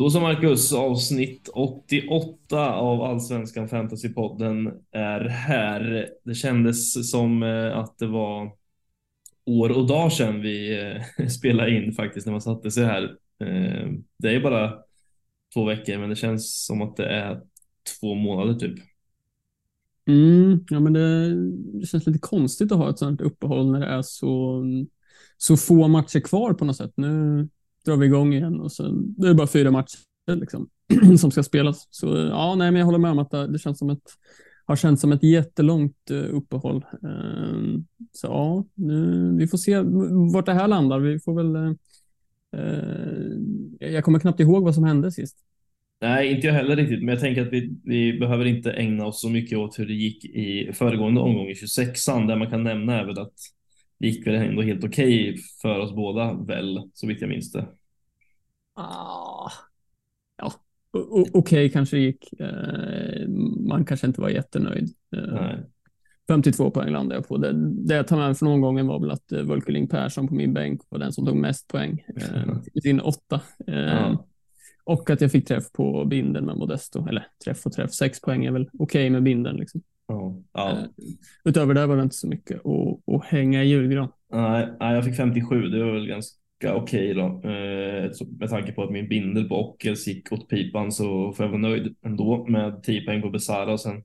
Då så Marcus, avsnitt 88 av Allsvenskan Fantasypodden är här. Det kändes som eh, att det var år och dag sedan vi eh, spelade in faktiskt när man satte sig här. Eh, det är bara två veckor, men det känns som att det är två månader typ. Mm, ja, men det, det, känns lite konstigt att ha ett sånt uppehåll när det är så, så få matcher kvar på något sätt. Nu drar vi igång igen och sen, det är bara fyra matcher liksom, som ska spelas. Så ja, nej, men jag håller med om att det, känns som ett har känts som ett jättelångt eh, uppehåll. Ehm, så ja, nu, vi får se vart det här landar. Vi får väl. Eh, eh, jag kommer knappt ihåg vad som hände sist. Nej, inte jag heller riktigt, men jag tänker att vi, vi behöver inte ägna oss så mycket åt hur det gick i föregående omgång i 26an. Där man kan nämna även att det gick väl ändå helt okej okay för oss båda väl, så vitt jag minns det. Ah, ja, okej okay, kanske gick. Eh, man kanske inte var jättenöjd. Eh, Nej. 52 poäng landade jag på. Det, det jag tar med från omgången var väl att Volkerling Persson på min bänk var den som tog mest poäng. Eh, sin åtta. Eh, ja. Och att jag fick träff på binden med Modesto. Eller träff och träff. Sex poäng är väl okej okay med binden. Liksom. Ja. Ja. Uh, utöver det var det inte så mycket att, att hänga i julgran. Nej, nej, jag fick 57. Det var väl ganska okej då. Uh, med tanke på att min bindel på Ockels gick åt pipan så får jag vara nöjd ändå med 10 poäng på Besara. Och sen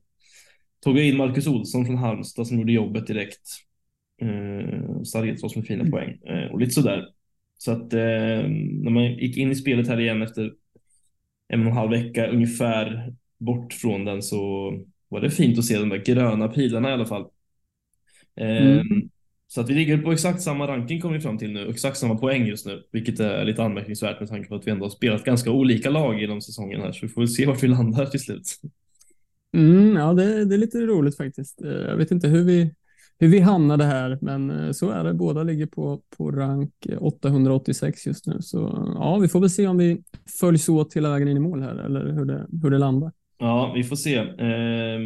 tog jag in Marcus Olsson från Halmstad som gjorde jobbet direkt. Uh, Sargetos med fina mm. poäng och lite sådär. Så att när man gick in i spelet här igen efter en och en halv vecka ungefär bort från den så var det fint att se de där gröna pilarna i alla fall. Mm. Um, så att vi ligger på exakt samma ranking kommer vi fram till nu, exakt samma poäng just nu, vilket är lite anmärkningsvärt med tanke på att vi ändå har spelat ganska olika lag genom säsongen här, så vi får väl se vart vi landar till slut. Mm, ja, det, det, är lite roligt faktiskt. Eh, jag vet inte hur vi, hur vi hamnade här, men eh, så är det. Båda ligger på, på rank 886 just nu, så ja, vi får väl se om vi följs åt hela vägen in i mål här eller hur det, hur det landar. Ja, vi får se. Eh,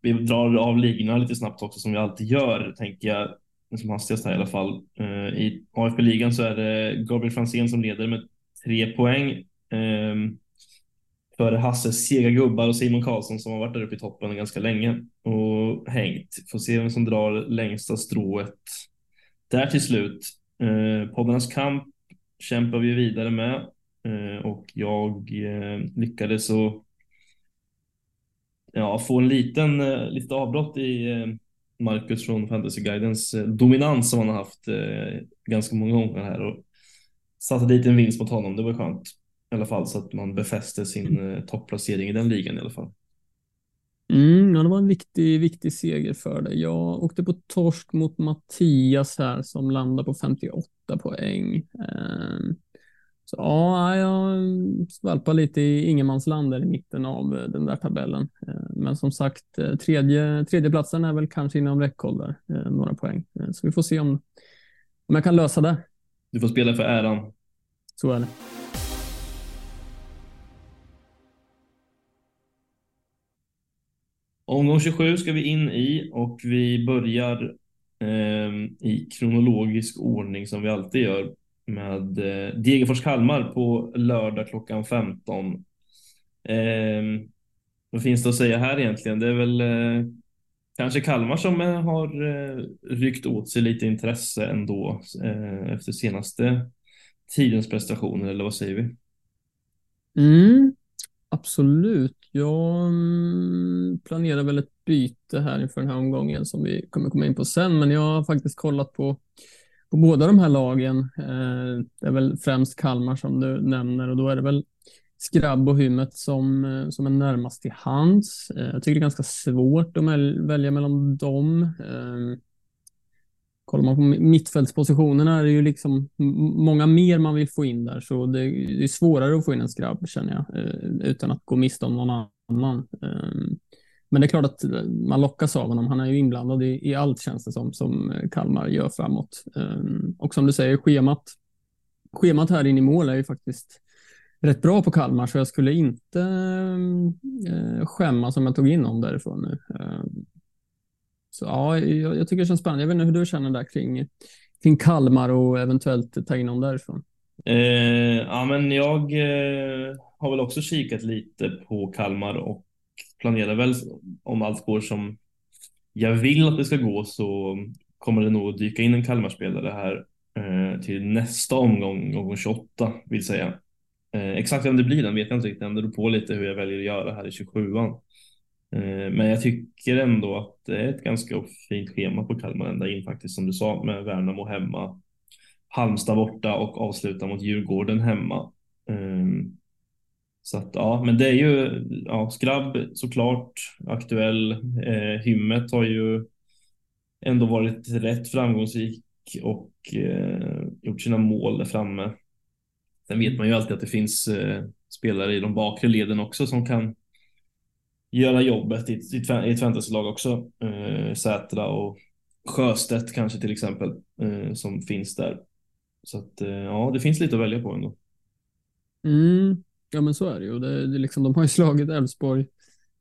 vi drar av ligorna lite snabbt också som vi alltid gör, tänker jag som hastigast här i alla fall. Eh, I AFB-ligan så är det Gabriel Franzén som leder med tre poäng. Eh, före Hasses sega gubbar och Simon Karlsson som har varit där uppe i toppen ganska länge och hängt. Får se vem som drar längsta strået där till slut. Eh, poddarnas kamp kämpar vi vidare med eh, och jag eh, lyckades så ja, få en liten, eh, litet avbrott i eh, Marcus från Fantasyguidens eh, dominans som han har haft ganska många gånger här och satte dit en vinst mot honom. Det var skönt i alla fall så att man befäste sin eh, topplacering i den ligan i alla fall. Mm, ja, det var en viktig, viktig seger för dig. Jag åkte på torsk mot Mattias här som landade på 58 poäng. Eh, så ja, jag skvalpar lite i ingenmansland där i mitten av eh, den där tabellen. Eh, men som sagt, eh, tredje, tredje platsen är väl kanske inom räckhåll där, några poäng. Så vi får se om, om jag kan lösa det. Du får spela för äran. Så är det. Omgång 27 ska vi in i och vi börjar eh, i kronologisk ordning som vi alltid gör med eh, Degerfors-Kalmar på lördag klockan 15. Eh, vad finns det att säga här egentligen? Det är väl eh, kanske Kalmar som eh, har eh, ryckt åt sig lite intresse ändå eh, efter senaste tidens prestationer, eller vad säger vi? Mm, absolut. Jag mm, planerar väl ett byte här inför den här omgången som vi kommer komma in på sen, men jag har faktiskt kollat på på båda de här lagen. Eh, det är väl främst Kalmar som du nämner och då är det väl Skrabb och Hymmet som, eh, som är närmast till hands. Eh, jag tycker det är ganska svårt att välja mellan dem. Ehm, kollar man på mittfältspositionerna är det ju liksom många mer man vill få in där, så det är svårare att få in en Skrabb känner jag, eh, utan att gå miste om någon annan. Ehm, men det är klart att man lockas av honom. Han är ju inblandad i, i allt känns det som, som eh, Kalmar gör framåt. Ehm, och som du säger, schemat, schemat här in i mål är ju faktiskt rätt bra på Kalmar, så jag skulle inte eh, eh, skämmas om jag tog in någon därifrån nu. Ehm, så ja, jag, jag, tycker det känns spännande. Jag vet inte hur du känner där kring, kring Kalmar och eventuellt ta in någon därifrån. Eh, ja, men jag eh, har väl också kikat lite på Kalmar och planerar väl om allt går som jag vill att det ska gå så kommer det nog dyka in en Kalmarspelare här eh, till nästa omgång, omgång 28 vill säga. Eh, exakt vem det blir den vet jag inte riktigt, det beror på lite hur jag väljer att göra här i 27an. Eh, men jag tycker ändå att det är ett ganska fint schema på Kalmar ända in faktiskt som du sa med Värnamo hemma, Halmstad borta och avsluta mot Djurgården hemma. Ehm, så att ja, men det är ju ja, Skrabb såklart aktuell. Eh, Hymmet har ju ändå varit rätt framgångsrik och eh, gjort sina mål där framme. Sen vet man ju alltid att det finns eh, spelare i de bakre leden också som kan göra jobbet i, i, i ett fantasylag också. Eh, Sätra och Sjöstedt kanske till exempel eh, som finns där. Så att eh, ja, det finns lite att välja på ändå. Mm. Ja, men så är det ju. Det, det liksom, de har ju slagit Elfsborg,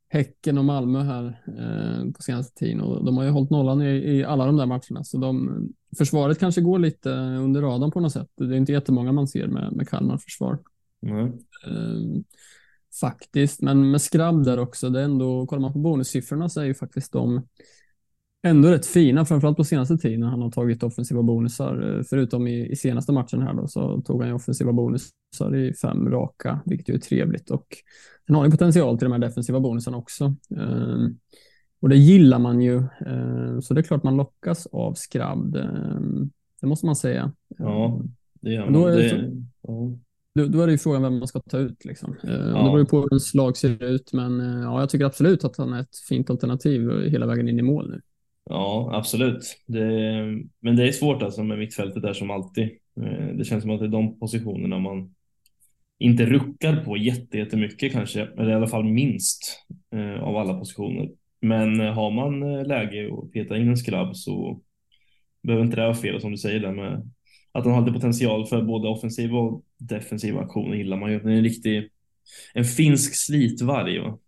Häcken och Malmö här eh, på senaste tiden och de har ju hållit nollan i, i alla de där matcherna. Så de, försvaret kanske går lite under radarn på något sätt. Det är inte jättemånga man ser med, med Kalmar försvar. Mm. Eh, faktiskt, men med skrabb där också. Det är ändå, kollar man på bonussiffrorna så är ju faktiskt de ändå rätt fina, framförallt på senaste tiden han har tagit offensiva bonusar. Eh, förutom i, i senaste matchen här då, så tog han ju offensiva bonusar i fem raka, vilket ju är trevligt. Och sen har ju potential till de här defensiva bonusarna också. Um, och det gillar man ju, um, så det är klart man lockas av skrabb. Um, det måste man säga. Ja, det gör man. Då är det, ja. Då, då är det ju frågan vem man ska ta ut. Liksom. Ja. Det beror ju på hur ens lag ser ut, men ja, jag tycker absolut att han är ett fint alternativ hela vägen in i mål nu. Ja, absolut. Det, men det är svårt alltså med mittfältet där som alltid. Eh, det känns som att det är de positionerna man inte ruckar på jättemycket kanske, eller i alla fall minst eh, av alla positioner. Men eh, har man läge att peta in en skrabb så behöver inte det vara fel som du säger där med att han hade potential för både offensiva och defensiva aktioner gillar man ju. Det är en riktig, en finsk slitvarg. Va?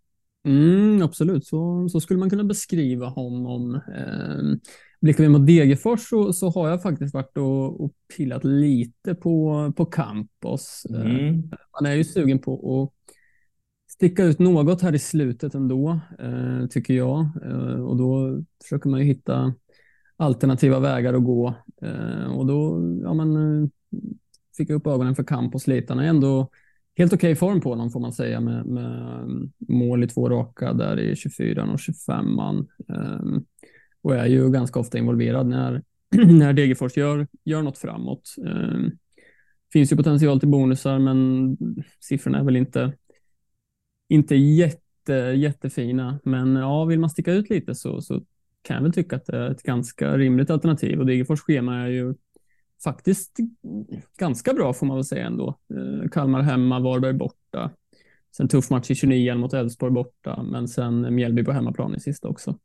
Mm, absolut, så, så skulle man kunna beskriva honom. Eh, blickar vi mot Degerfors så, så har jag faktiskt varit och, och pillat lite på, på Campos. Mm. Eh, man är ju sugen på att sticka ut något här i slutet ändå, eh, tycker jag. Eh, och då försöker man ju hitta alternativa vägar att gå. Eh, och då ja, men, eh, fick jag upp ögonen för Campos lite. Han är ändå helt okej okay form på honom får man säga med, med mm, mål i två raka där i 24 och 25 man. Um, och är ju ganska ofta involverad när, när Degerfors gör, gör något framåt. Um, finns ju potential till bonusar, men siffrorna är väl inte, inte jätte, jättefina. Men ja, vill man sticka ut lite så, så kan jag väl tycka att det är ett ganska rimligt alternativ. Och Degerfors schema är ju faktiskt ganska bra får man väl säga ändå. Eh, Kalmar hemma, Varberg borta. Sen tuff match i 29 mot Elfsborg borta, men sen Mjällby på hemmaplan i sista också.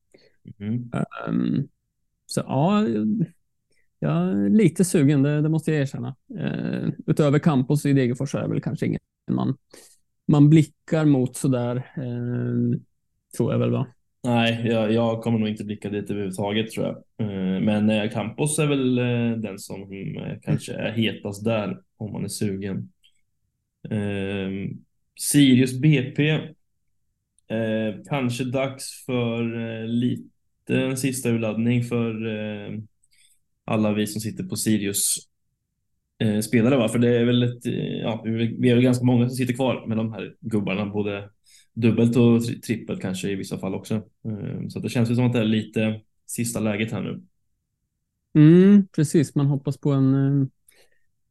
Mm. Um, så ja, jag är lite sugen, det, det måste jag erkänna. Uh, utöver Campos i Degerfors är det väl kanske ingen man, man blickar mot sådär, uh, tror jag väl va? Nej, jag, jag, kommer nog inte blicka dit överhuvudtaget tror jag. Eh, men eh, Campos är väl eh, den som kanske är hetast där om man är sugen. Ehm, Sirius BP. Kanske dags för lite en sista urladdning för alla vi som sitter på Sirius spelare. Va? För det är väl ett, ja, vi är väl ganska många som sitter kvar med de här gubbarna, både dubbelt och trippelt kanske i vissa fall också. Ehm, så det känns ju som att det är lite sista läget här nu. Mm, precis, man hoppas på en, eh,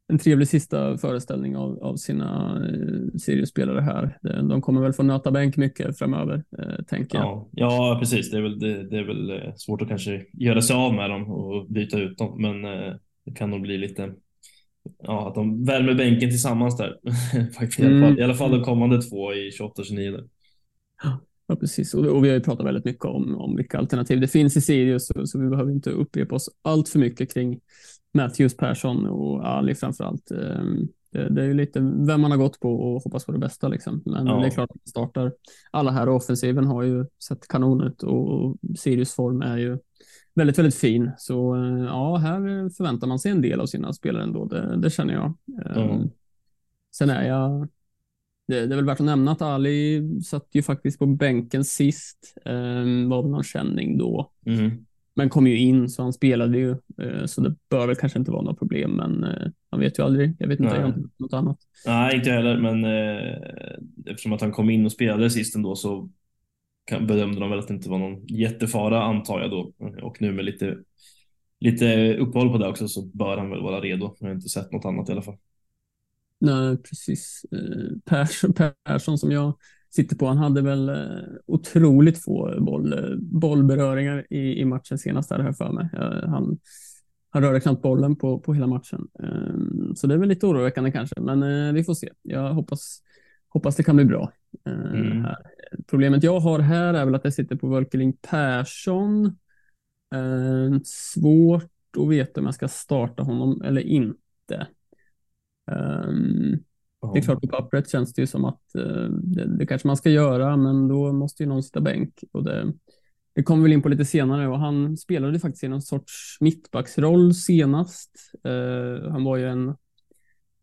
en trevlig sista föreställning av, av sina eh, seriespelare här. De kommer väl få nöta bänk mycket framöver, eh, tänker jag. Ja, ja precis. Det är, väl, det, det, är väl svårt att kanske göra sig av med dem och byta ut dem, men det kan nog bli lite ja, att de värmer bänken tillsammans där. I, alla fall, I alla fall de kommande två i 28-29. Ja, precis. Och, och, vi har ju pratat väldigt mycket om, om vilka alternativ det finns i Sirius, så, så vi behöver inte upprepa oss allt för mycket kring Matthews, Persson och Ali framför allt. Ehm, det, det, är ju lite vem man har gått på och hoppas på det bästa. Liksom. Men ja. det är klart att startar alla här och offensiven har ju sett kanon ut och Sirius form är ju väldigt, väldigt fin. Så ja, här förväntar man sig en del av sina spelare ändå. Det, det känner jag. Mm. Sen är jag det, det, är väl värt att nämna att Ali satt ju faktiskt på bänken sist. Um, var någon känning då. Mm. Men kom ju in så han spelade ju. Uh, så det bör väl kanske inte vara något problem. Men uh, man vet ju aldrig. Jag vet inte, Nej. har något annat. Nej, inte heller. Men uh, eftersom att han kom in och spelade sist ändå så bedömde de väl att det inte var någon jättefara antar jag då. Och nu med lite, lite uppehåll på det också så bör han väl vara redo. Jag har inte sett något annat i alla fall. Nej, precis. Eh, Persson, Persson som jag sitter på, han hade väl eh, otroligt få boll, eh, bollberöringar i, i matchen senast, här för mig. Han, han rörde knappt bollen på, på hela matchen. Så det är väl lite oroväckande kanske, men vi får se. Jag hoppas, hoppas det kan bli bra. Mm. Problemet jag har här är väl att jag sitter på Völkeling Persson. Svårt att veta om jag ska starta honom eller inte. Um, Det är klart, på pappret känns det ju som att uh, det, det, kanske man ska göra, men då måste ju någon sitta bänk. Och det, det kommer väl in på lite senare och han spelade faktiskt i någon sorts mittbacksroll senast. Uh, han var ju en,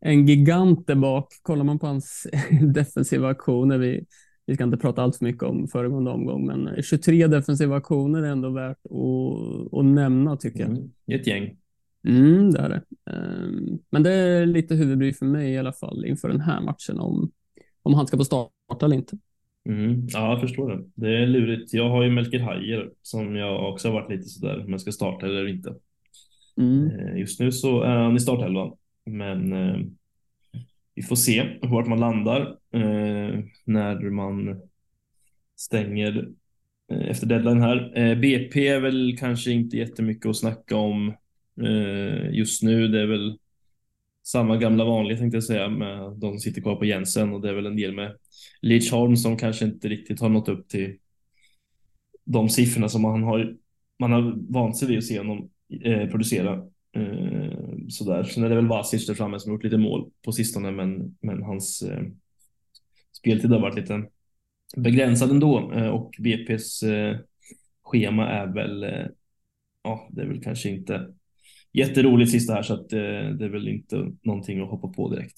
en gigant där bak. Kollar man på hans defensiva aktioner, vi, vi ska inte prata allt för mycket om föregående omgång, men 23 defensiva aktioner är ändå värt att, att nämna tycker jag. Mm, ett gäng. Mm, det är det. Um, men det är lite huvudbry för mig i alla fall inför den här matchen om, om han ska få starta eller inte. Mm, ja, jag förstår det. Det är lurigt. Jag har ju Melker Hajer som jag också har varit lite sådär om jag ska starta eller inte. Mm. Uh, just nu så är han i startelvan, men uh, vi får se vart man landar när man stänger efter deadline här. BP är väl kanske inte jättemycket att snacka om Eh, Eh, just nu. Det är väl samma gamla vanliga tänkte jag säga med de som sitter kvar på Jensen och det är väl en del med Lidsholm som kanske inte riktigt har nått upp till de siffrorna som man har, man har vant sig vid att se honom eh, producera. Eh, sådär. Sen är det väl Vasic där framme som har gjort lite mål på sistone men, men hans eh, speltid har varit lite begränsad ändå eh, och BP's eh, schema är väl eh, ja, det är väl kanske inte jätteroligt sista här så att det, eh, det är väl inte någonting att hoppa på direkt.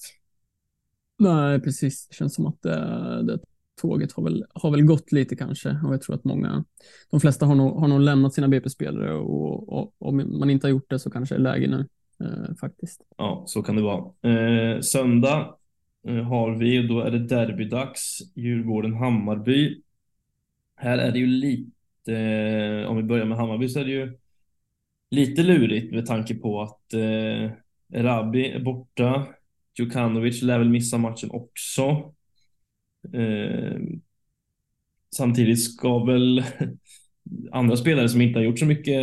Nej, precis. Det känns som att det, det tåget har väl, har väl gått lite kanske och jag tror att många, de flesta har nog, har nog lämnat sina BP-spelare och, och om man inte har gjort det så kanske det är läge nu eh, faktiskt. Ja, så kan det vara. Eh, söndag eh, har vi och då är det derbydags, Djurgården-Hammarby. Här är det ju lite, om vi börjar med Hammarby så är det ju lite lurigt med tanke på att eh, Rabi är borta. Djukanovic lär väl missa matchen också. Eh, samtidigt ska väl andra spelare som inte har gjort så mycket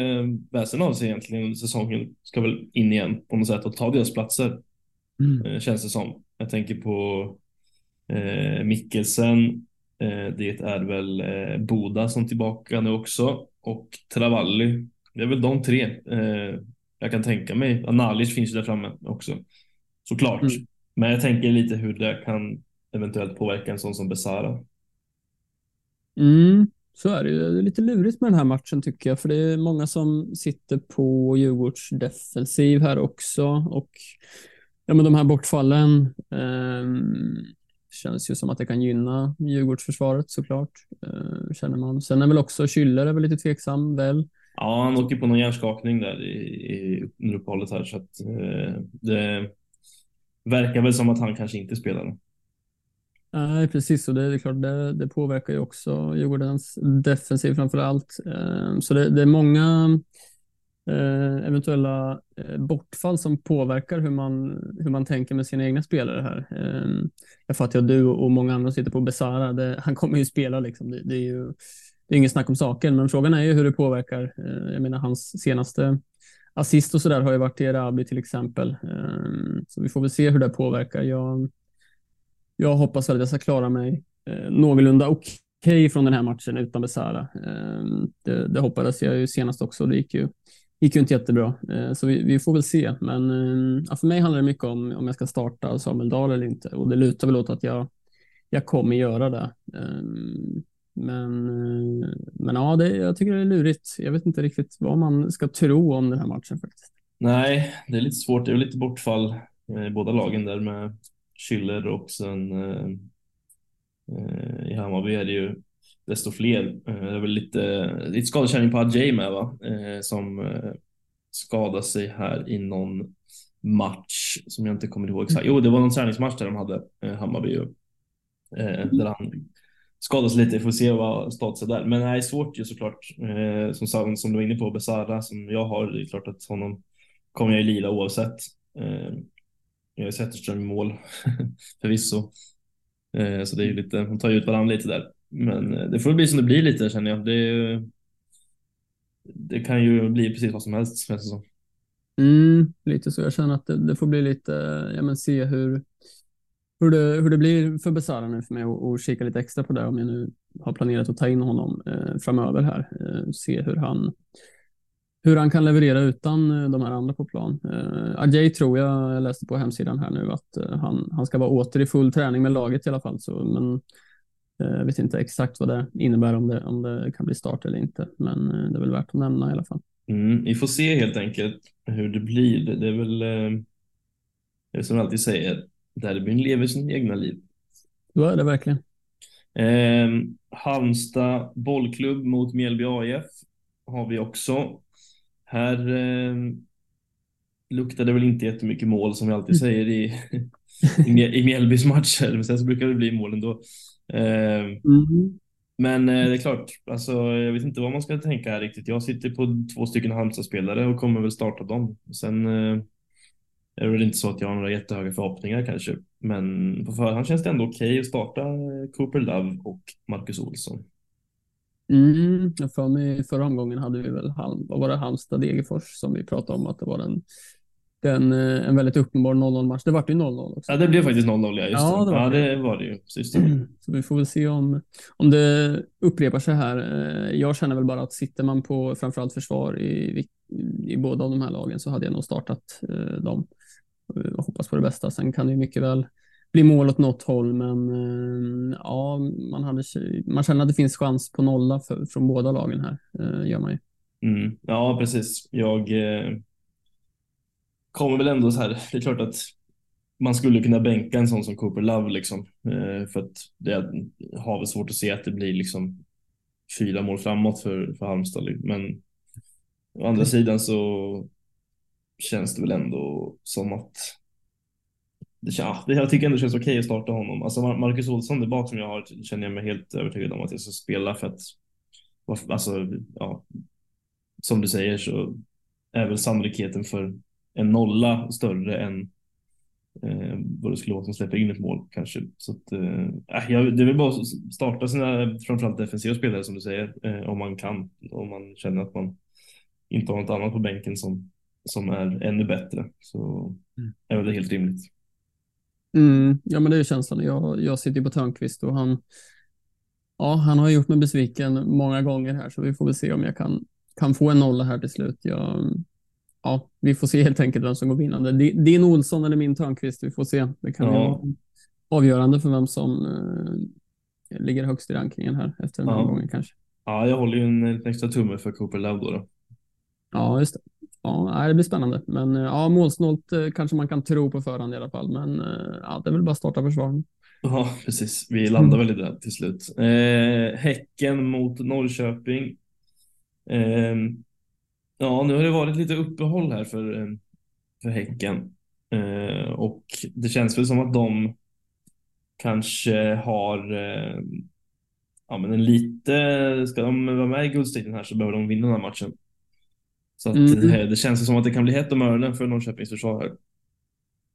väsen av sig egentligen under säsongen ska väl in igen på något sätt och ta deras platser. Mm. Eh, känns det som. Jag tänker på eh, Mikkelsen. Eh, det är väl eh, Boda som tillbaka nu också och Travalli det är väl de tre eh, jag kan tänka mig. Analic finns ju där framme också. Såklart. Mm. Men jag tänker lite hur det kan eventuellt påverka en sån som Besara. Mm, så är det ju. Det är lite lurigt med den här matchen tycker jag, för det är många som sitter på Djurgårds defensiv här också och ja, men de här bortfallen eh, känns ju som att det kan gynna Djurgårdsförsvaret såklart, eh, känner man. Sen är väl också Schüller är väl lite tveksam väl. Ja, han åker på någon hjärnskakning där i, i under uppehållet här så att eh, det verkar väl som att han kanske inte spelar. Nej, precis. Och det är klart, det, det påverkar ju också Djurgårdens defensiv framför allt. Eh, så det, det, är många eh, eventuella eh, bortfall som påverkar hur man, hur man tänker med sina egna spelare här. Eh, jag fattar att du och många andra sitter på Besara. Det, han kommer ju spela liksom. Det, det är ju det är inget snack om saken, men frågan är ju hur det påverkar. Eh, jag menar, hans senaste assist och så där har ju varit i Erabi till exempel. Eh, så vi får väl se hur det påverkar. Jag, jag hoppas att jag ska klara mig eh, någorlunda okej okay från den här matchen utan Besara. Eh, det, det hoppades jag ju senast också. Det gick ju, gick ju inte jättebra, eh, så vi, vi får väl se. Men eh, ja, för mig handlar det mycket om om jag ska starta Samuel Dahl eller inte och det lutar väl åt att jag, jag kommer göra det. Men, eh, men ja, det, jag tycker det är lurigt. Jag vet inte riktigt vad man ska tro om den här matchen faktiskt. Nej, det är lite svårt. Det är lite bortfall eh, i båda lagen där med Schüller och sen eh, eh, i Hammarby är det ju desto fler. Det är väl lite, lite skadekänning på Adjei med va? Som skadade sig här i någon match som jag inte kommer ihåg exakt. Jo, det var någon träningsmatch där de hade Hammarby ju. Där han skadas lite, får se vad statusen där. Men nej, svårt ju såklart. Eh, som, som du var inne på, Besara som jag har, det är klart att honom kommer jag ju lila oavsett. Eh, jag har Zetterström i mål, förvisso. Eh, så det är ju lite, de tar ju ut varandra lite där. Men eh, det får bli som det blir lite känner jag. Det, det kan ju bli precis vad som helst känns det som. Mm, lite så. Jag känner att det, det får bli lite, ja men se hur, hur det, hur det blir för Besara nu för mig och, kika lite extra på det om jag nu har planerat att ta in honom eh, framöver här. Eh, se hur han, hur han kan leverera utan eh, de här andra på plan. Eh, Ajay tror jag, jag läste på hemsidan här nu, att eh, han, han ska vara åter i full träning med laget i alla fall. Så, men jag eh, vet inte exakt vad det innebär om det, om det kan bli start eller inte. Men eh, det är väl värt att nämna i alla fall. Mm, vi får se helt enkelt hur det blir. Det, är väl, eh, det som jag alltid säger, derbyn lever sin egna liv. Så är det verkligen. Eh, Halmstad bollklubb mot Mjällby AIF har vi också. Här eh, luktar det väl inte jättemycket mål som vi alltid mm. säger i, i, i Mjällbys matcher, men sen så brukar det bli mål ändå. Eh, mm. Men eh, det är klart, alltså, jag vet inte vad man ska tänka här riktigt. Jag sitter på två stycken Halmstad-spelare och kommer väl starta dem. Sen eh, det är väl inte så att jag har några jättehöga förhoppningar kanske, men på förhand känns det ändå okej okay att starta Cooper Love och Marcus Olsson. Mm, för mig förra omgången hade vi väl Halm, vad var det, Halmstad Degerfors som vi pratade om att det var den, den, eh, en väldigt uppenbar 0-0 match. Det vart ju 0-0 också. Ja, det blev faktiskt 0-0 ja, just ja, det. det. Ja, det var det ju. Just det. Så vi får väl se om, om det upprepar sig här. Eh, jag känner väl bara att sitter man på framförallt försvar i, i, båda av de här lagen så hade jag nog startat eh, dem och hoppas på det bästa. Sen kan det ju mycket väl bli mål åt något håll, men eh, ja, man, hade, man känner att det finns chans på nolla för, från båda lagen här, eh, gör man ju. Mm. Ja, precis. Jag eh, kommer väl ändå så här, det är klart att man skulle kunna bänka en sån som Cooper Love liksom, eh, för att det har väl svårt att se att det blir liksom fyra mål framåt för, för Halmstad. Men å andra sidan så känns det väl ändå som att det, ja, jag tycker ändå det känns okej okay att starta honom. Alltså Marcus Olsson där bak som jag har känner jag mig helt övertygad om att jag ska spela för att alltså, ja, som du säger så är väl sannolikheten för en nolla större än eh, vad det skulle vara som släpper in ett mål kanske. Så att, eh, äh, jag, det är väl bara att starta sina framförallt defensiva spelare som du säger eh, om man kan, om man känner att man inte har något annat på bänken som som är ännu bättre så mm. är det helt rimligt. Mm, ja, men det är känslan. Jag, jag sitter på Törnqvist och han, ja, han har gjort mig besviken många gånger här, så vi får väl se om jag kan, kan få en nolla här till slut. Jag, ja, vi får se helt enkelt vem som går vinnande. Din Olsson eller min Törnqvist, vi får se. Det kan ja. vara avgörande för vem som eh, ligger högst i rankingen här efter den här ja. gången kanske. Ja, jag håller ju en extra tumme för Cooper Love då. då. Ja, just det. Ja, det blir spännande. Men eh, ja, målsnålt eh, kanske man kan tro på förhand i alla fall. Men eh, ja, det är väl bara att starta försvaren. Ja, precis. Vi landar väl i det till slut. Eh, häcken mot Norrköping. Eh, ja, nu har det varit lite uppehåll här för, för Häcken. Eh, och det känns väl som att de kanske har ja, men en lite, ska de vara med i guldstriden här så behöver de vinna den här matchen. Så att mm. det, känns som att det kan bli hett om öronen för Norrköpings försvar.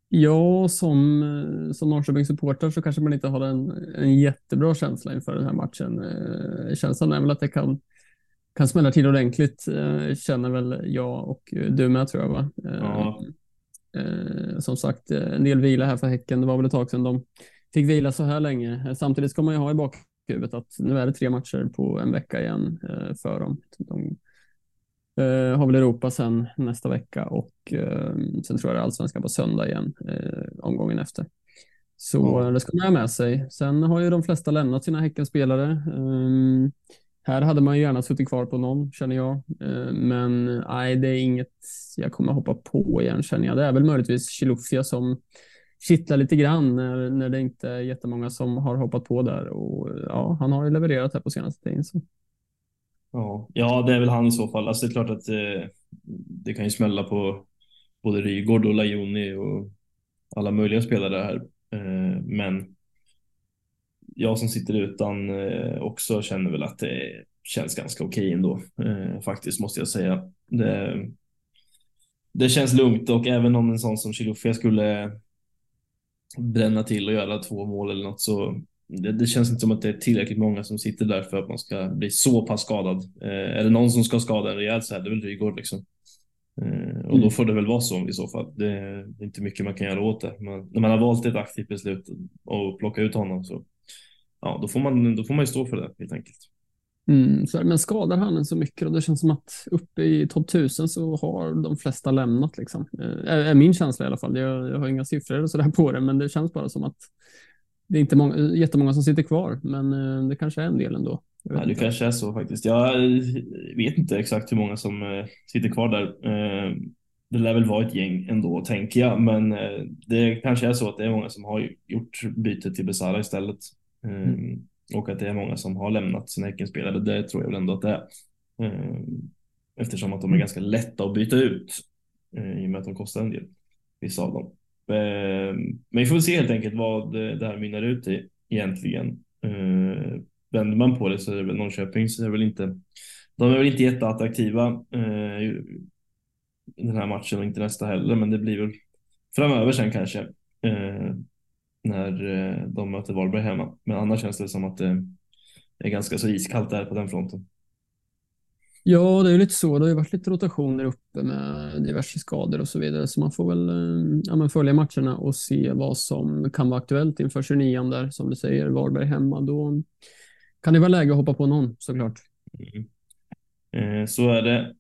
Ja, som, eh, som Norrköpings supporter så kanske man inte har en, en jättebra känsla inför den här matchen. Eh, känslan är väl att det kan, kan smälla till ordentligt, eh, känner väl jag och du med tror jag. Va? Ja. Som sagt, en del vila här för Häcken. Det var väl ett tag sedan de fick vila så här länge. Samtidigt ska man ju ha i bakhuvudet att nu är det tre matcher på en vecka igen för dem. De Uh, har väl Europa sen nästa vecka och uh, sen tror jag det är allsvenskan på söndag igen uh, omgången efter. Så ja. det ska man ha med sig. Sen har ju de flesta lämnat sina Häckenspelare. Um, här hade man ju gärna suttit kvar på någon, känner jag. Uh, men nej, det är inget jag kommer hoppa på igen, känner jag. Det är väl möjligtvis Chilufya som kittlar lite grann när, när det inte är jättemånga som har hoppat på där. Och ja, han har ju levererat här på senaste tiden. Så. Ja, ja, det är väl han i så fall. Alltså det är klart att eh, det kan ju smälla på både Rygård och Lajoni och alla möjliga spelare här. Eh, men jag som sitter utan eh, också känner väl att det känns ganska okej okay ändå. Eh, faktiskt måste jag säga. Det, det känns lugnt och även om en sån som Chilufya skulle bränna till och göra två mål eller något så det, det, känns inte som att det är tillräckligt många som sitter där för att man ska bli så pass skadad. Eh, är det någon som ska skada en rejält så är det väl Rygaard liksom. Eh, och mm. då får det väl vara så i så fall. Det, det, är inte mycket man kan göra åt det. Men när man har valt ett aktivt beslut och plocka ut honom så ja, då får man, då får man ju stå för det helt enkelt. Mm, så, men skadar han en så mycket och det känns som att uppe i topp 1000 så har de flesta lämnat liksom. Eh, är, är min känsla i alla fall. Jag, jag har inga siffror så där på det, men det känns bara som att det är inte många, jättemånga som sitter kvar, men eh, det kanske är en del ändå. Ja, det kanske är så faktiskt. Jag vet inte exakt hur många som eh, sitter kvar där. Eh, det lär väl vara ett gäng ändå, tänker jag, men det kanske är så att det är många som har gjort bytet till Besara istället. Mm. Och att det är många som har lämnat sina Häckenspelare. Det tror jag väl ändå att det är. Eftersom att de är mm. ganska lätta att byta ut i och med att de kostar en del, vissa av dem. Ehm, men vi får se helt enkelt vad eh, det här mynnar ut i egentligen. Ehm, vänder man på det så är det väl Norrköping så är det väl inte. De är väl inte jätteattraktiva eh, den här matchen och inte nästa heller, men det blir väl framöver sen kanske eh, när de möter Varberg hemma. Men annars känns det som att det är ganska så iskallt där på den fronten. Ja, det är lite så. Det har ju varit lite rotationer uppe med diverse skador och så vidare, så man får väl eh, ja, följa matcherna och se vad som kan vara aktuellt inför 29 där, som du säger, Varberg hemma. Då kan det vara läge att hoppa på någon såklart. Mm. Eh, så är det.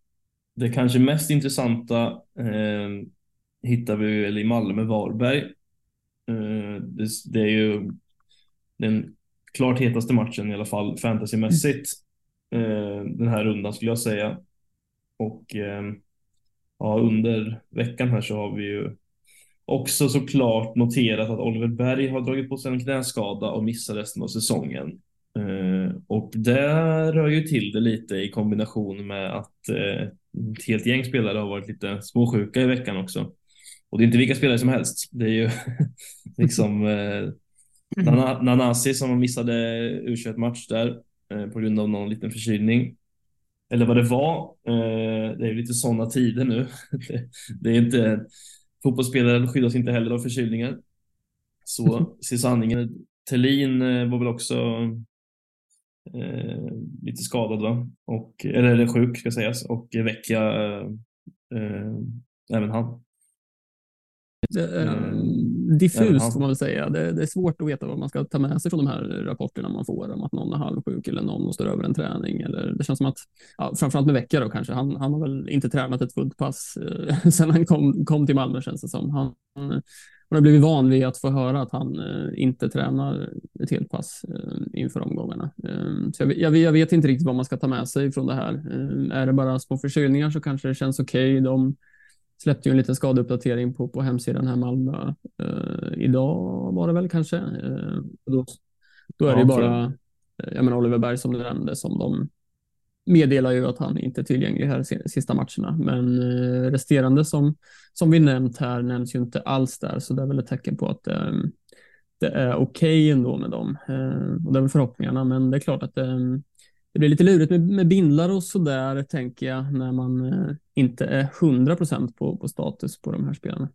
Det kanske mest intressanta eh, hittar vi väl i Malmö-Varberg. Eh, det, det, är ju den klart hetaste matchen i alla fall fantasymässigt. Eh, den här rundan skulle jag säga. Och ehm, ja, under veckan här så har vi ju också såklart noterat att Oliver Berg har dragit på sig en knäskada och missar resten av säsongen. Eh, och det rör ju till det lite i kombination med att eh, ett helt gäng spelare har varit lite småsjuka i veckan också. Och det är inte vilka spelare som helst. Det är ju liksom eh, Nanasi som missade U21-match där Eh, på grund av någon liten förkylning. Eller vad det var. Eh, det är lite sådana tider nu. det är inte, fotbollsspelare skyddas inte heller av förkylningar. Så ser sanningen Tellin eh, var väl också eh, lite skadad va? Och, eller sjuk ska sägas och Vecchia eh, även han. Mm. diffust får man väl säga. Det, det, är svårt att veta vad man ska ta med sig från de här rapporterna man får om att någon är halvsjuk eller någon står över en träning. Eller det känns som att, ja, framförallt med Vecka då kanske, han, han har väl inte tränat ett fullt pass eh, sedan han kom, kom till Malmö känns det som. Han, han har blivit van vid att få höra att han eh, inte tränar ett helt pass eh, inför omgångarna. Eh, så jag, jag, jag, vet inte riktigt vad man ska ta med sig från det här. Eh, är det bara små förkylningar så kanske det känns okej. Okay släppte ju en liten skadeuppdatering på, på hemsidan här Malmö. Eh, idag var det väl kanske. Eh, då, då är ja, det ju bara eh, jag menar Oliver Berg som du nämnde som de meddelar ju att han inte är tillgänglig här sista matcherna. Men eh, resterande som, som vi nämnt här nämns ju inte alls där, så det är väl ett tecken på att eh, det är okej okay ändå med dem. Och det är väl förhoppningarna, men det är klart att det det blir lite lurigt med, med bindlar och sådär tänker jag när man eh, inte är 100 procent på, på status på de här spelarna.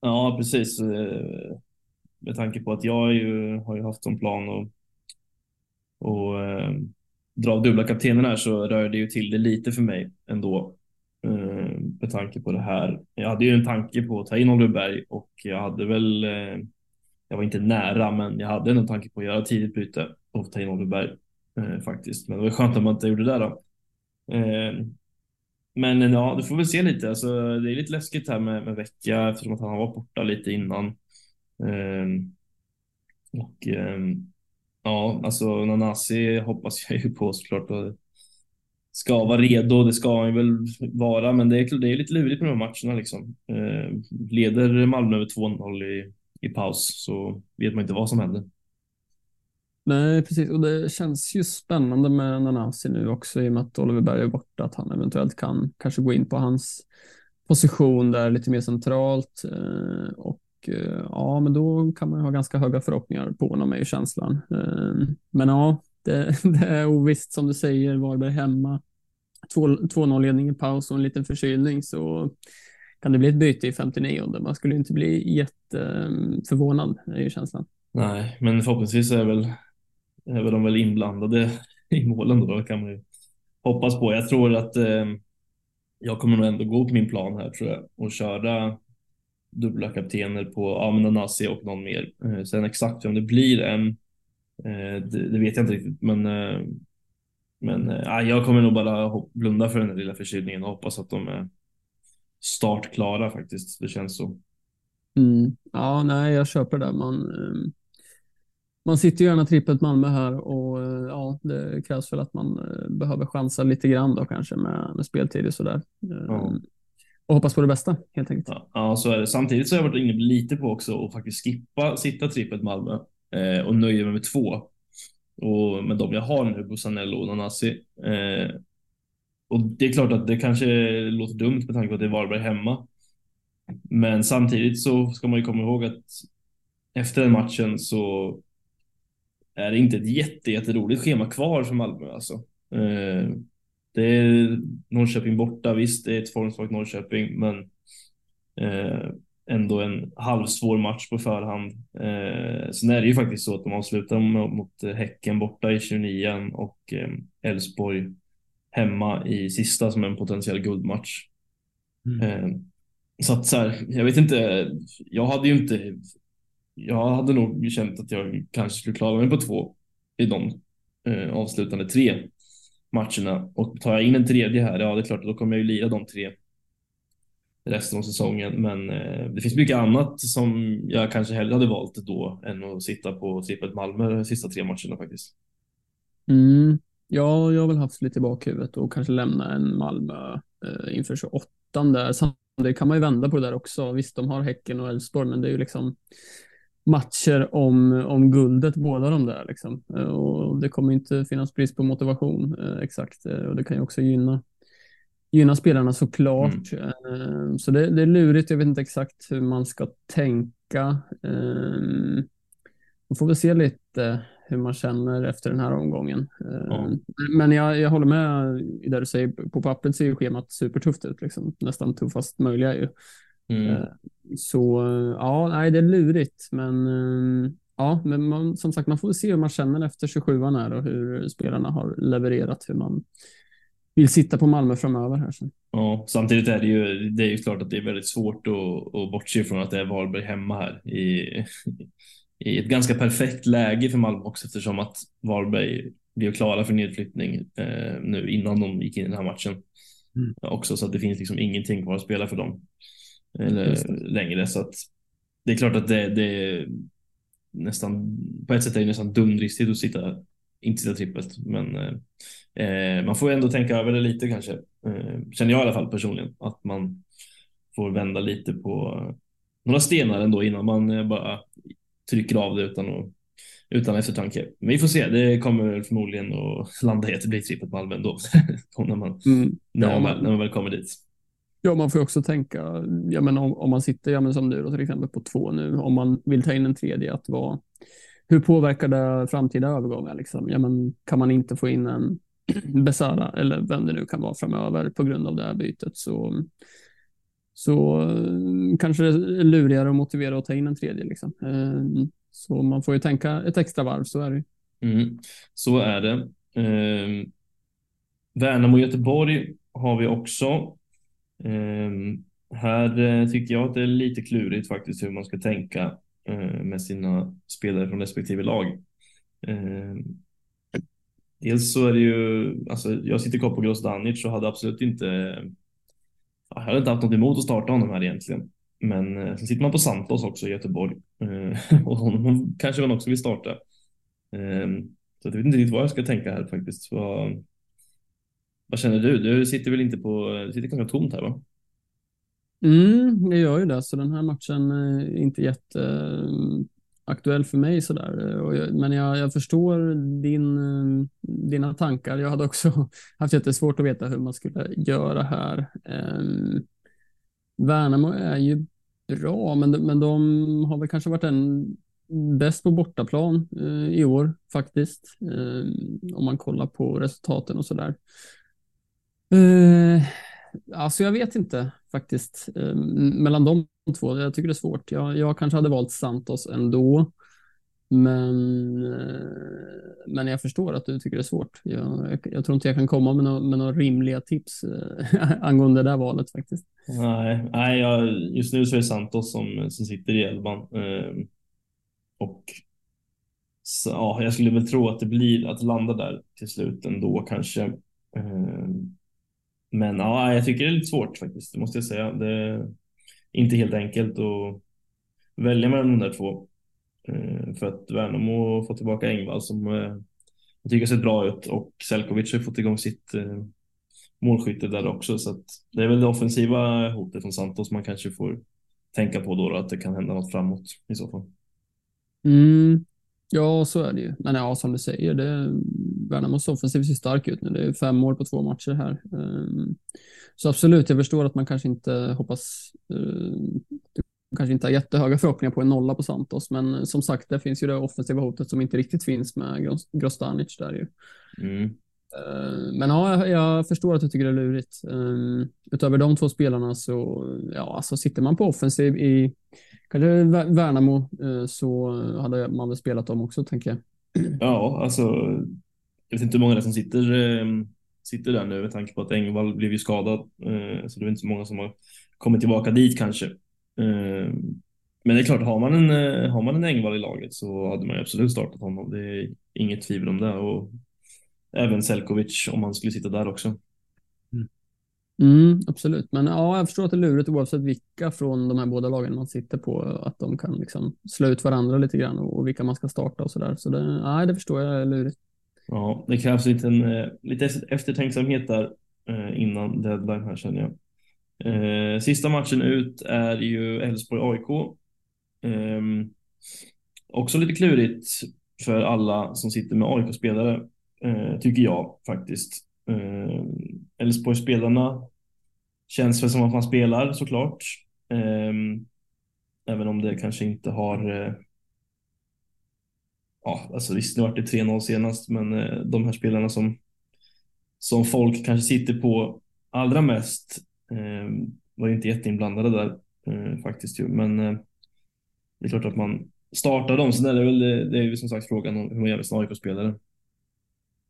Ja, precis. Eh, med tanke på att jag ju, har ju haft som plan att och, eh, dra av dubbla kaptenen här så rör det ju till det lite för mig ändå. Eh, med tanke på det här. Jag hade ju en tanke på att ta in Oliver och jag hade väl, eh, jag var inte nära, men jag hade en tanke på att göra tidigt byte och ta in Oliver eh, faktiskt. Men det var skönt att man inte gjorde det då. Eh, men ja, du får väl se lite. Alltså, det är lite läskigt här med, med Vecka eftersom att han har varit borta lite innan. Eh, Och ehm, ja, alltså Nanasi hoppas jag ju på såklart. Och ska vara redo, det ska han väl vara, men det är, det är lite lurigt med de här matcherna liksom. Eh, leder Malmö över 2-0 i, i paus så vet man inte vad som händer. Nej, precis. Och det känns ju spännande med Nanasi nu också i och med att Oliver Berg är borta, att han eventuellt kan kanske gå in på hans position där lite mer centralt. Eh, och eh, ja, men då kan man ju ha ganska höga förhoppningar på honom är ju känslan. Ehm, men ja, det, det är ovisst som du säger, Varberg hemma. 2-0-ledning i paus och en liten förkylning så kan det bli ett byte i 59 Man skulle inte bli jätteförvånad, är ju känslan. Nej, men förhoppningsvis är väl, är väl de väl inblandade i målen då, kan man ju hoppas på. Jag tror att eh, jag kommer nog ändå gå på min plan här tror jag och köra dubbla kaptener på Amenanasi och någon mer. Eh, sen exakt vem det blir än, eh, det, det, vet jag inte riktigt, men eh, men äh, jag kommer nog bara blunda för den här lilla förkylningen och hoppas att de är startklara faktiskt. Det känns så. Mm. Ja, nej, jag köper det. Man, ehm, man sitter gärna trippelt Malmö här och eh, ja, det krävs väl att man eh, behöver chansa lite grann då kanske med, med speltid och sådär. Ja. Ehm, och hoppas på det bästa helt enkelt. Ja, ja, så är det. Samtidigt så har jag varit inne lite på också att faktiskt skippa sitta trippelt Malmö eh, och nöja mig med två. Och med de jag har nu, Busanello och Nanasi. Eh, och det är klart att det kanske låter dumt med tanke på att det är Varberg hemma. Men samtidigt så ska man ju komma ihåg att efter den matchen så är det inte ett jätte, jätteroligt schema kvar för Malmö alltså. Eh, det är Norrköping borta, visst det är ett formsvagt Norrköping, men eh, ändå en halvsvår match på förhand. Eh, sen är det ju faktiskt så att de avslutar mot Häcken borta i 29 och Elfsborg hemma i sista som en potentiell guldmatch. Mm. Så att så här, jag vet inte, jag hade ju inte, jag hade nog känt att jag kanske skulle klara mig på två i de eh, avslutande tre matcherna. Och tar jag in en tredje här, ja det är klart, då kommer jag ju lira de tre resten av säsongen. Men eh, det finns mycket annat som jag kanske hellre hade valt då än att sitta på trippet Malmö de sista tre matcherna faktiskt. Mm. Ja, jag har väl haft lite i bakhuvudet och kanske lämna en Malmö eh, inför 28 där det kan man ju vända på det där också. Visst, de har Häcken och Elfsborg, men det är ju liksom matcher om, om guldet, båda de där. Liksom. Och det kommer inte finnas brist på motivation eh, exakt. Eh, och det kan ju också gynna, gynna spelarna såklart. Mm. Eh, så det, det, är lurigt. Jag vet inte exakt hur man ska tänka. Man får väl se lite hur man känner efter den här omgången. Eh, men jag, jag håller med i det du säger. På pappret ser ju schemat supertufft ut, liksom. nästan tuffast möjliga ju. Mm. Eh, så ja, nej, det är lurigt, men eh, ja, men man, som sagt, man får se hur man känner efter 27 är och hur spelarna har levererat, hur man vill sitta på Malmö framöver här sen. Ja, samtidigt är det ju, det är ju klart att det är väldigt svårt att, att bortse från att det är Varberg hemma här i, i ett ganska perfekt läge för Malmö också eftersom att Varberg blev klara för nedflyttning eh, nu innan de gick in i den här matchen. Mm. Också så att det finns liksom ingenting kvar att spela för dem eller, längre så att det är klart att det, det är nästan på ett sätt är det nästan dumdristigt att sitta inte sitta trippelt men eh, eh, man får ändå tänka över det lite kanske eh, känner jag i alla fall personligen att man får vända lite på några stenar ändå innan man eh, bara trycker av det utan, att, utan eftertanke. Men vi får se, det kommer förmodligen att landa i att det blir trippet Malmö ändå. när, man, mm. när, man när man väl kommer dit. Ja, man får också tänka, ja, men om, om man sitter ja, men som nu då, till exempel på två nu, om man vill ta in en tredje, att vara, hur påverkar det framtida övergångar? Liksom? Ja, men kan man inte få in en Besara eller vem det nu kan vara framöver på grund av det här bytet så så eh, kanske det är lurigare att motivera att ta in en tredje. Liksom. Eh, så man får ju tänka ett extra varv, så är det. Mm, så är det. Eh, Värnamo och Göteborg har vi också. Ehm, här eh, tycker jag att det är lite klurigt faktiskt hur man ska tänka eh, med sina spelare från respektive lag. Ehm, dels så är det ju, alltså jag sitter kvar på Grosdanic och hade absolut inte jag hade inte haft något emot att starta honom här egentligen. Men eh, sen sitter man på Santos också i Göteborg och honom kanske man också vill starta. Ehm, så jag vet inte riktigt vad jag ska tänka här faktiskt. Vad, vad känner du? Du sitter väl inte på, du sitter ganska tomt här va? Mm, det gör ju det, så den här matchen är inte jätteaktuell för mig sådär. Eh, men jag, jag förstår din, eh, dina tankar. Jag hade också haft jättesvårt att veta hur man skulle göra här. Värnamo är ju bra, men, men de har väl kanske varit en bäst på bortaplan i år faktiskt. Om man kollar på resultaten och sådär. Eh, alltså jag vet inte faktiskt. Eh, mellan de två, jag tycker det är svårt. Jag, jag kanske hade valt Santos ändå. Men, eh, men jag förstår att du tycker det är svårt. Jag, jag, jag tror inte jag kan komma med, no, med några rimliga tips eh, angående det där valet faktiskt. Nej, nej jag, just nu så är det Santos som, som sitter i elvan. Eh, och så, ja, jag skulle väl tro att det blir att landa där till slut ändå kanske. Eh, men ja, jag tycker det är lite svårt faktiskt, det måste jag säga. Det är inte helt enkelt att välja mellan de där två. Eh, för att Värnamo får tillbaka Engvall som eh, jag tycker ser bra ut och Selkovic har fått igång sitt eh, målskytte där också. Så att det är väl det offensiva hotet från Santos man kanske får tänka på då, då att det kan hända något framåt i så fall. Mm. Ja, så är det ju. Men ja, som du säger, det, Värnamos offensiv ser stark ut nu. Det är fem mål på två matcher här. Um, så absolut, jag förstår att man kanske inte hoppas uh, kanske inte har jättehöga förhoppningar på en nolla på Santos, men som sagt, det finns ju det offensiva hotet som inte riktigt finns med Grostanic där ju. Mm. Eh, men ja, jag förstår att du tycker det är lurigt. Um, utöver de två spelarna så, ja, alltså sitter man på offensiv i kanske Värnamo uh, så hade man väl spelat dem också, tänker jag. Ja, alltså, jag vet inte hur många det som sitter, eh, sitter där nu med tanke på att Engvall blev ju skadad, eh, så det är inte så många som har kommit tillbaka dit kanske. Eh, men det är klart, har man en, eh, har man en Engvall i laget så hade man absolut startat honom. Det är inget tvivel om det. Och även Selkovic om han skulle sitta där också. Mm. mm, absolut, men ja, jag förstår att det är lurigt oavsett vilka från de här båda lagen man sitter på, att de kan liksom slå ut varandra lite grann och vilka man ska starta och så där. Så det, nej, det förstår jag är lurigt. Ja, det krävs lite, en, eh, lite eftertänksamhet där eh, innan deadline här känner jag. Eh, sista matchen ut är ju Elfsborg-AIK. Ehm, också lite klurigt för alla som sitter med AIK-spelare, tycker jag faktiskt. Ehm, Elfsborg-spelarna känns väl som att man spelar såklart. Ehm, även om det kanske inte har eh, Ja, alltså visst, nu vart det 3-0 senast, men eh, de här spelarna som, som folk kanske sitter på allra mest Eh, var ju inte jätteinblandade där eh, faktiskt ju, men eh, det är klart att man startar dem. Sen är det väl det är ju som sagt frågan om hur man gör med sina AIK-spelare.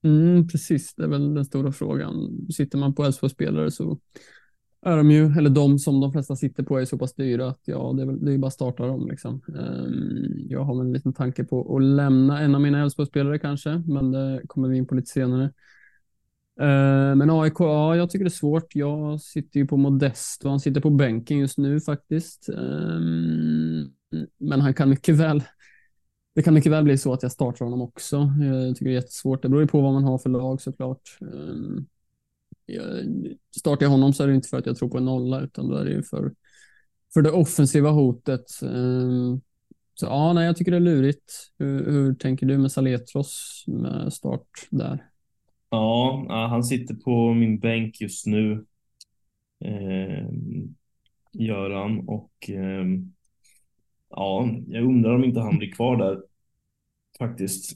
Mm, precis, det är väl den stora frågan. Sitter man på Elfsborg-spelare så är de ju, eller de som de flesta sitter på är så pass dyra att ja, det är, väl, det är bara att starta dem. Liksom. Ehm, jag har en liten tanke på att lämna en av mina Elfsborgsspelare kanske, men det kommer vi in på lite senare. Ehm, men AIK, ja, jag tycker det är svårt. Jag sitter ju på Modesto, han sitter på bänken just nu faktiskt. Ehm, men han kan mycket väl det kan mycket väl bli så att jag startar honom också. Jag tycker det är jättesvårt. Det beror ju på vad man har för lag såklart. Startar jag honom så är det inte för att jag tror på en nolla utan då är det ju för, för det offensiva hotet. Ehm, så ja, nej, jag tycker det är lurigt. Hur, hur tänker du med Saletros med start där? Ja, han sitter på min bänk just nu. Eh, Göran och eh, ja, jag undrar om inte han blir kvar där faktiskt.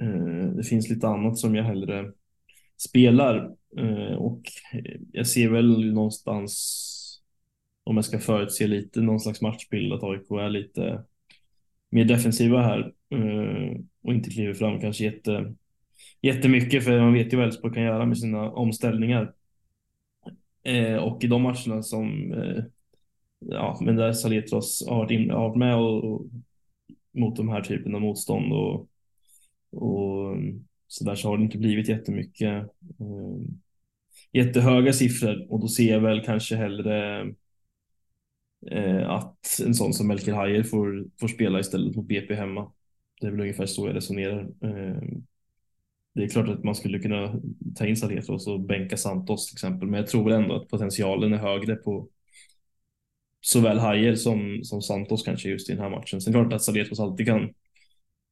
Eh, det finns lite annat som jag hellre spelar Eh, och eh, jag ser väl någonstans om jag ska förutse lite någon slags matchbild att AIK är lite mer defensiva här eh, och inte kliver fram kanske jätte jättemycket för man vet ju vad Elfsborg kan göra med sina omställningar. Och i de matcherna som ja, men där Saletros har varit, med och, och, mot de här typen av motstånd och, och mm, så där så har det inte blivit jättemycket eh, jättehöga siffror och då ser jag väl kanske hellre eh, att en sån som Melker Hajer får, får spela istället mot BP hemma. Det är väl ungefär så jag resonerar. Eh, det är klart att man skulle kunna ta in Saletros och bänka Santos till exempel, men jag tror ändå att potentialen är högre på såväl Hajer som, som Santos kanske just i den här matchen. Sen klart att Saletros alltid kan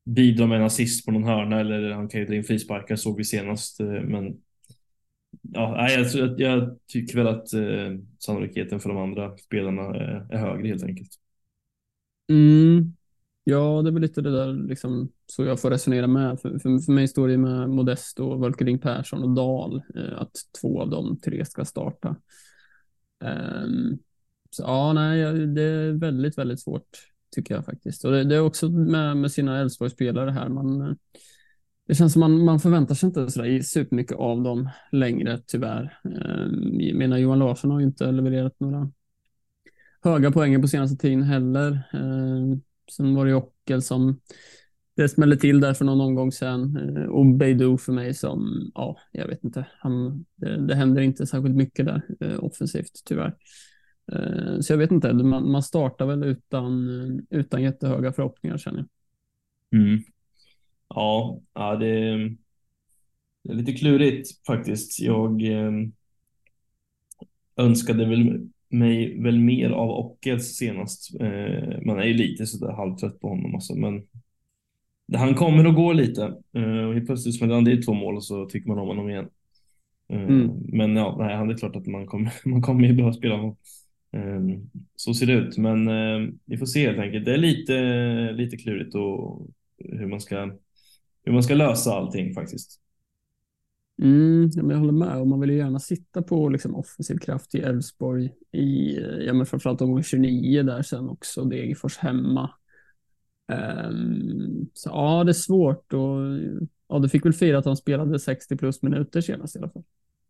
bidra med en assist på någon hörna eller han kan ju dra in frisparkar såg vi senast. Eh, men ja, jag, alltså, jag, jag tycker väl att eh, sannolikheten för de andra spelarna är, är högre helt enkelt. Mm. Ja, det är väl lite det där liksom, så jag får resonera med. För, för, för mig står det med Modesto, Volkering Persson och Dahl eh, att två av de tre ska starta. Um, så ja, nej, det är väldigt, väldigt svårt tycker jag faktiskt. Och det, det är också med, med sina Elfsborgsspelare här. Man, eh, det känns som man, man förväntar sig inte så supermycket av dem längre, tyvärr. Jag menar, Johan Larsson har ju inte levererat några höga poänger på senaste tiden heller. Eh, sen var det Ockel som det smällde till där för någon omgång sedan. Eh, och Beidou för mig som, ja, jag vet inte. Han, det, det händer inte särskilt mycket där eh, offensivt, tyvärr. Så jag vet inte, man, man startar väl utan, utan jättehöga förhoppningar känner jag. Mm. Ja, ja det, det är lite klurigt faktiskt. Jag eh, önskade väl mig väl mer av Ockels senast. Eh, man är ju lite sådär halvtrött på honom alltså, men han kommer och går lite. Eh, och helt plötsligt smäller han dit två mål och så tycker man om honom igen. Eh, mm. Men ja, nej, han är klart att man kommer, man kommer ju behöva spela honom. Eh, så ser det ut, men eh, vi får se helt enkelt. Det är lite, lite klurigt och hur man ska hur man ska lösa allting faktiskt. Mm, jag håller med och man vill ju gärna sitta på liksom, offensiv kraft i Elfsborg i ja, men framförallt omgång 29 där sen också Degerfors hemma. Um, så ja, det är svårt och ja, du fick väl fira att han spelade 60 plus minuter senast i alla fall.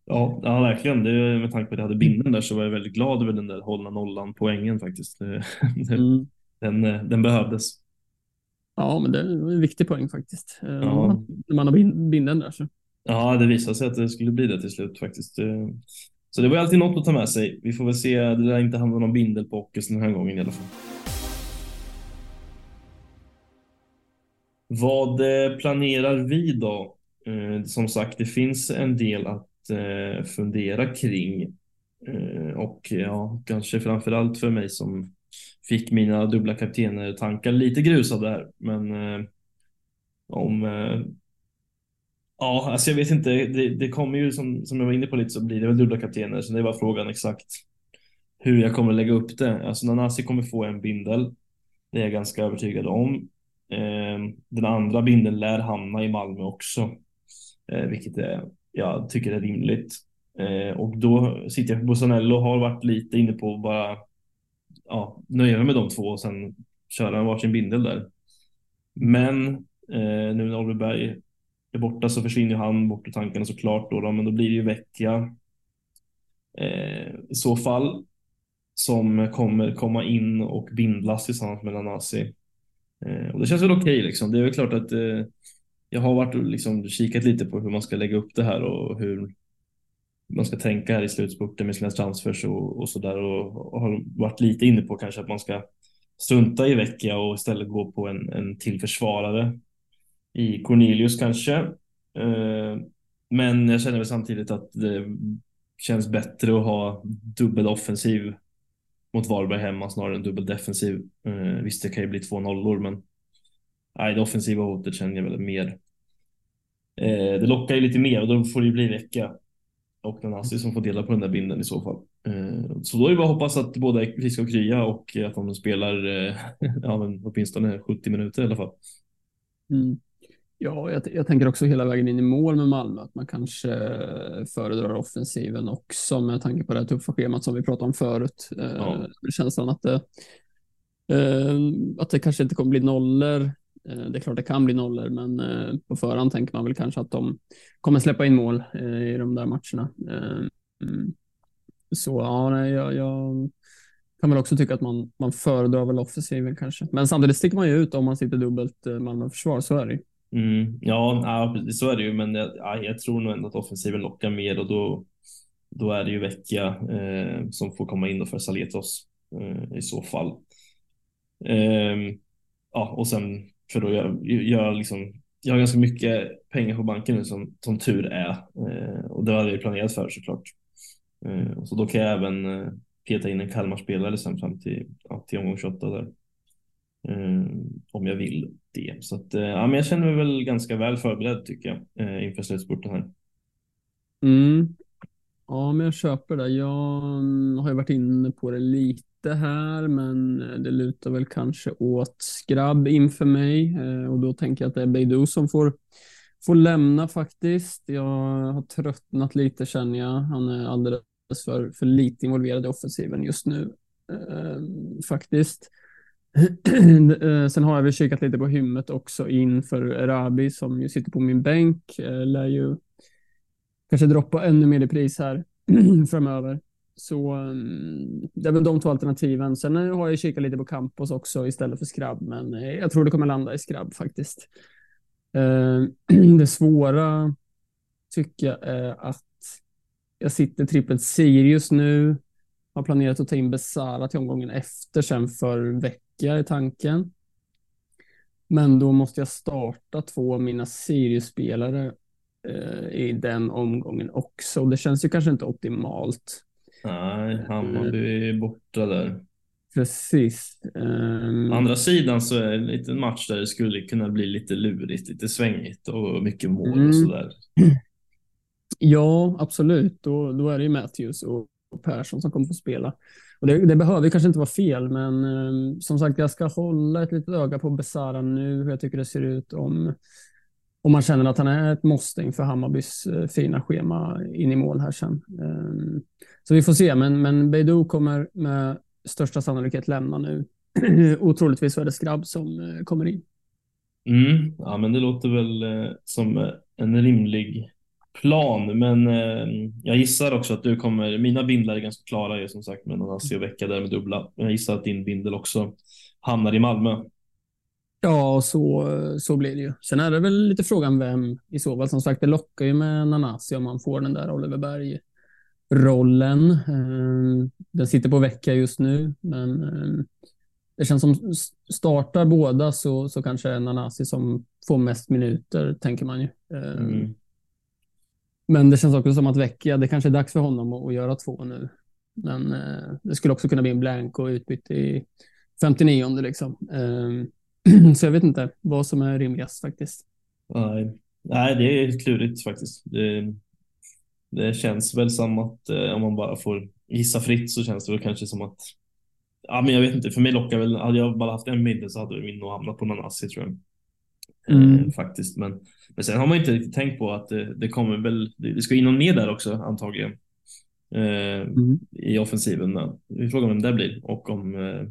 Ja, ja verkligen. Det, med tanke på att jag hade binden där så var jag väldigt glad över den där hållna nollan poängen faktiskt. mm. den, den behövdes. Ja, men det är en viktig poäng faktiskt. Eh, ja. När man har binden där. Så. Ja, det visade sig att det skulle bli det till slut faktiskt. Eh, så det var alltid något att ta med sig. Vi får väl se. Det lär inte handla om bindel på Ockels den här gången i alla fall. Vad eh, planerar vi då? Som sagt, det finns en del att fundera kring. Och ja, kanske framför allt för mig som fick mina dubbla kaptener-tankar lite grusade här. Men eh, om... Eh, ja, alltså jag vet inte. Det, det kommer ju som, som jag var inne på lite så blir det väl dubbla kaptener. Så det var frågan exakt hur jag kommer lägga upp det. Alltså Nanasi kommer få en bindel. Det är jag ganska övertygad om. Eh, den andra bindeln lär hamna i Malmö också. Eh, vilket är, jag tycker är rimligt. Eh, och då sitter jag på Bosanello och har varit lite inne på bara ja, nöja mig med de två och sen köra varsin bindel där. Men eh, nu när Oliver Berg är borta så försvinner han bort ur tankarna såklart då, då men då blir det ju Vecchia eh, i så fall som kommer komma in och bindlas tillsammans med Nanasi. Eh, och det känns väl okej okay, liksom. Det är väl klart att eh, jag har varit och liksom kikat lite på hur man ska lägga upp det här och hur man ska tänka här i slutspurten med sina transfers och, och så där och, och, har varit lite inne på kanske att man ska strunta i vecka och istället gå på en, en till försvarare i Cornelius kanske. Eh, men jag känner väl samtidigt att det känns bättre att ha dubbel offensiv mot Varberg hemma snarare än dubbel defensiv. Eh, visst, det kan ju bli två nollor, men nej, det offensiva hotet känner jag väl mer. Eh, det lockar ju lite mer och då får det ju bli vecka och Nanasi som får dela på den där binden i så fall. Eh, så då är det bara att hoppas att båda är friska och krya och att de spelar eh, ja, men åtminstone 70 minuter i alla fall. Mm. Ja, jag, jag, tänker också hela vägen in i mål med Malmö, att man kanske föredrar offensiven också med tanke på det tuffa schemat som vi pratade om förut. Eh, ja. Känslan att det, att det kanske inte kommer bli nollor Eh, Eh, det är klart det kan bli nollor, men eh, på förhand tänker man väl kanske att de kommer släppa in mål eh, i de där matcherna. Ehm, mm. Så ja, jag, jag kan väl också tycka att man, man föredrar väl offensiven kanske. Men samtidigt sticker man ju ut om man sitter dubbelt Malmö-försvar, så är det ju. Mm, ja, så är det ju, men jag, jag tror nog ändå att offensiven lockar mer och då, då är det ju Vecchia eh, som får komma in och för Saletos eh, i så fall. Eh, ja, och sen för då jag, jag, liksom, jag har ganska mycket pengar på banken nu som, som tur är eh, och det hade jag planerat för såklart. Eh, så då kan jag även eh, peta in en Kalmar-spelare sen fram till, ja, till omgång 28 där. Eh, om jag vill det. Så att, eh, ja, men jag känner mig väl ganska väl förberedd tycker jag eh, inför slutspurten här. Mm. Ja, men jag köper det. Jag mm, har ju varit inne på det lite här, men det lutar väl kanske åt skrabb inför mig eh, och då tänker jag att det är Beidou som får får lämna faktiskt. Jag har tröttnat lite känner jag. Han är alldeles för, för lite involverad i offensiven just nu eh, faktiskt. Eh, sen har jag väl kikat lite på hymmet också inför Rabi som ju sitter på min bänk. Eh, lär ju kanske droppa ännu mer i pris här framöver. Så det är väl de två alternativen. Sen har jag kikat lite på Campos också istället för Skrabb, men eh, jag tror det kommer landa i Skrabb faktiskt. Eh, det svåra tycker jag är att jag sitter trippelt Sirius nu. Har planerat att ta in Besara till omgången efter sen för vecka i tanken. Men då måste jag starta två av mina Sirius-spelare eh, i den omgången också. Det känns ju kanske inte optimalt. Nej, Hammarby är borta där. Precis. Um... Andra sidan så är det en liten match där det skulle kunna bli lite lurigt, lite svängigt och mycket mål mm. och sådär. Ja, absolut. Då, då är det ju Matthews och Persson som kommer få spela. Och det, det behöver kanske inte vara fel, men um, som sagt, jag ska hålla ett litet öga på Besara nu, hur jag tycker det ser ut om, om man känner att han är ett måste inför Hammarbys eh, fina schema in i mål här sen. Ehm, så vi får se, men, men Beidou kommer med största sannolikhet lämna nu. och troligtvis är det Skrabb som eh, kommer in. Mm, ja, men det låter väl eh, som en rimlig plan, men jag gissar också att du kommer, mina bindlar är ganska klara ju som sagt med Nanasi och Vecka där med dubbla. Jag gissar att din bindel också hamnar i Malmö. Ja, så, så blir det ju. Sen är det väl lite frågan vem i så fall. Som sagt, det lockar ju med Nanasi om man får den där Oliver Berg rollen. Eh, den sitter på vecka just nu, men eh, det känns som startar båda så, så kanske är Nanasi som får mest minuter, tänker man ju. Eh, mm. Men det känns också som att Vecchia, det kanske är dags för honom att, att göra två nu. Men det skulle också kunna bli en blank och utbyte i 59 liksom. Eh, så jag vet inte vad som är rimligast faktiskt. Nej, Nej det är klurigt faktiskt. Det, det känns väl som att eh, om man bara får gissa fritt så känns det väl kanske som att Ja, men jag vet inte. För mig lockar väl. Hade jag bara haft en middag så hade min nog hamnat på Nanasi tror jag. Mm. Eh, faktiskt. Men, men sen har man inte riktigt tänkt på att det, det kommer väl, det, det ska in någon mer där också antagligen. Eh, mm. I offensiven. Vi frågar vem det blir och om eh,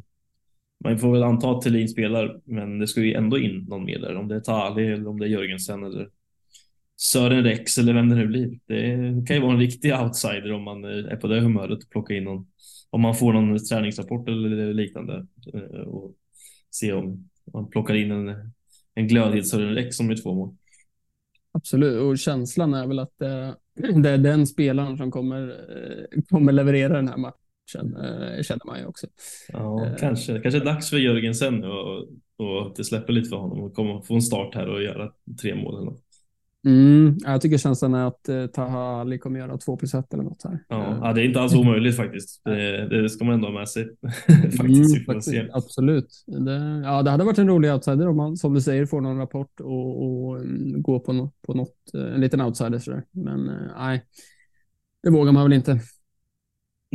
man får väl anta att Thelin spelar, men det ska ju ändå in någon mer där. Om det är Tali eller om det är Jörgensen eller Sören Rex eller vem det nu blir. Det kan ju vara en riktig outsider om man eh, är på det humöret och plocka in någon. Om man får någon träningsrapport eller liknande eh, och se om man plockar in en en glödhetsrex som är två mål. Absolut, och känslan är väl att det, eh, det är den spelaren som kommer, kommer leverera den här matchen, eh, känner man ju också. Ja, uh, kanske. Kanske är dags för Jörgensen nu och, och att det släpper lite för honom och komma, få en start här och göra tre mål eller något. Mm, jag tycker känslan är att eh, Taha Ali kommer göra två plus ett eller något här. Ja, ja, det är inte alls omöjligt faktiskt. Det, det ska man ändå ha med sig. faktiskt, mm, faktiskt absolut. Det, ja, det hade varit en rolig outsider om man, som du säger, får någon rapport och, och um, går på, no, på något, en liten outsider. Sådär. Men uh, nej, det vågar man väl inte.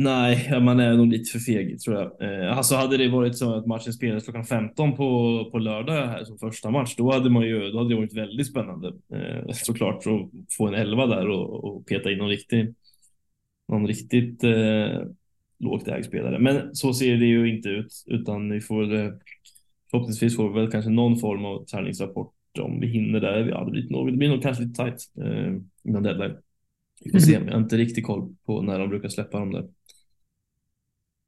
Nej, man är nog lite för feg tror jag. Eh, alltså hade det varit så att matchen spelades klockan 15 på, på lördag här som första match, då hade man ju, då hade det varit väldigt spännande eh, såklart att få en elva där och, och peta in någon riktig, någon riktigt eh, lågt ägd spelare. Men så ser det ju inte ut, utan vi får eh, förhoppningsvis får vi väl kanske någon form av träningsrapport om vi hinner där. Ja, det blir nog, det blir nog kanske lite tajt eh, innan deadline. Vi får se, jag har inte riktigt koll på när de brukar släppa dem där.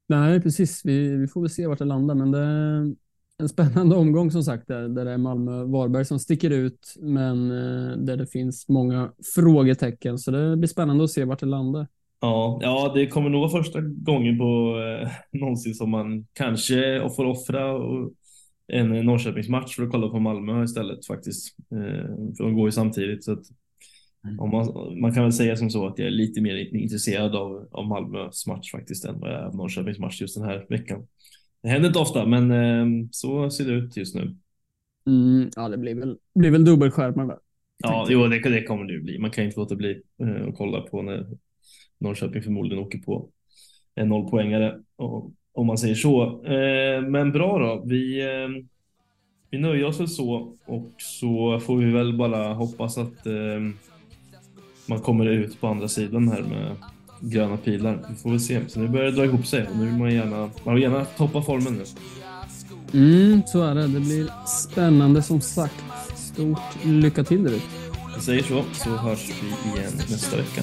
Nej, precis. Vi, vi får väl se vart det landar, men det är en spännande omgång som sagt där, där det är Malmö-Varberg som sticker ut, men eh, där det finns många frågetecken. Så det blir spännande att se vart det landar. Ja, ja, det kommer nog vara första gången på eh, någonsin som man kanske får offra en Norrköpingsmatch för att kolla på Malmö istället faktiskt. Eh, för de går ju samtidigt. Så att, mm. Om man, man kan väl säga som så att jag är lite mer intresserad av, av Malmös match faktiskt än vad jag är av Norrköpings match just den här veckan. Det händer inte ofta, men eh, så ser det ut just nu. Mm, ja, det blir väl, blir väl dubbelskärmar där. Ja, jo, det, det kommer det ju bli. Man kan inte låta bli eh, att kolla på när Norrköping förmodligen åker på en nollpoängare om man säger så. Eh, men bra då. Vi, eh, vi nöjer oss väl så och så får vi väl bara hoppas att man kommer ut på andra sidan här med gröna pilar. Vi får väl se. Så nu börjar det dra ihop sig och nu vill man gärna, man vill gärna toppa formen nu. Mm, så är det. Det blir spännande som sagt. Stort lycka till där ute. Vi säger så, så hörs vi igen nästa vecka.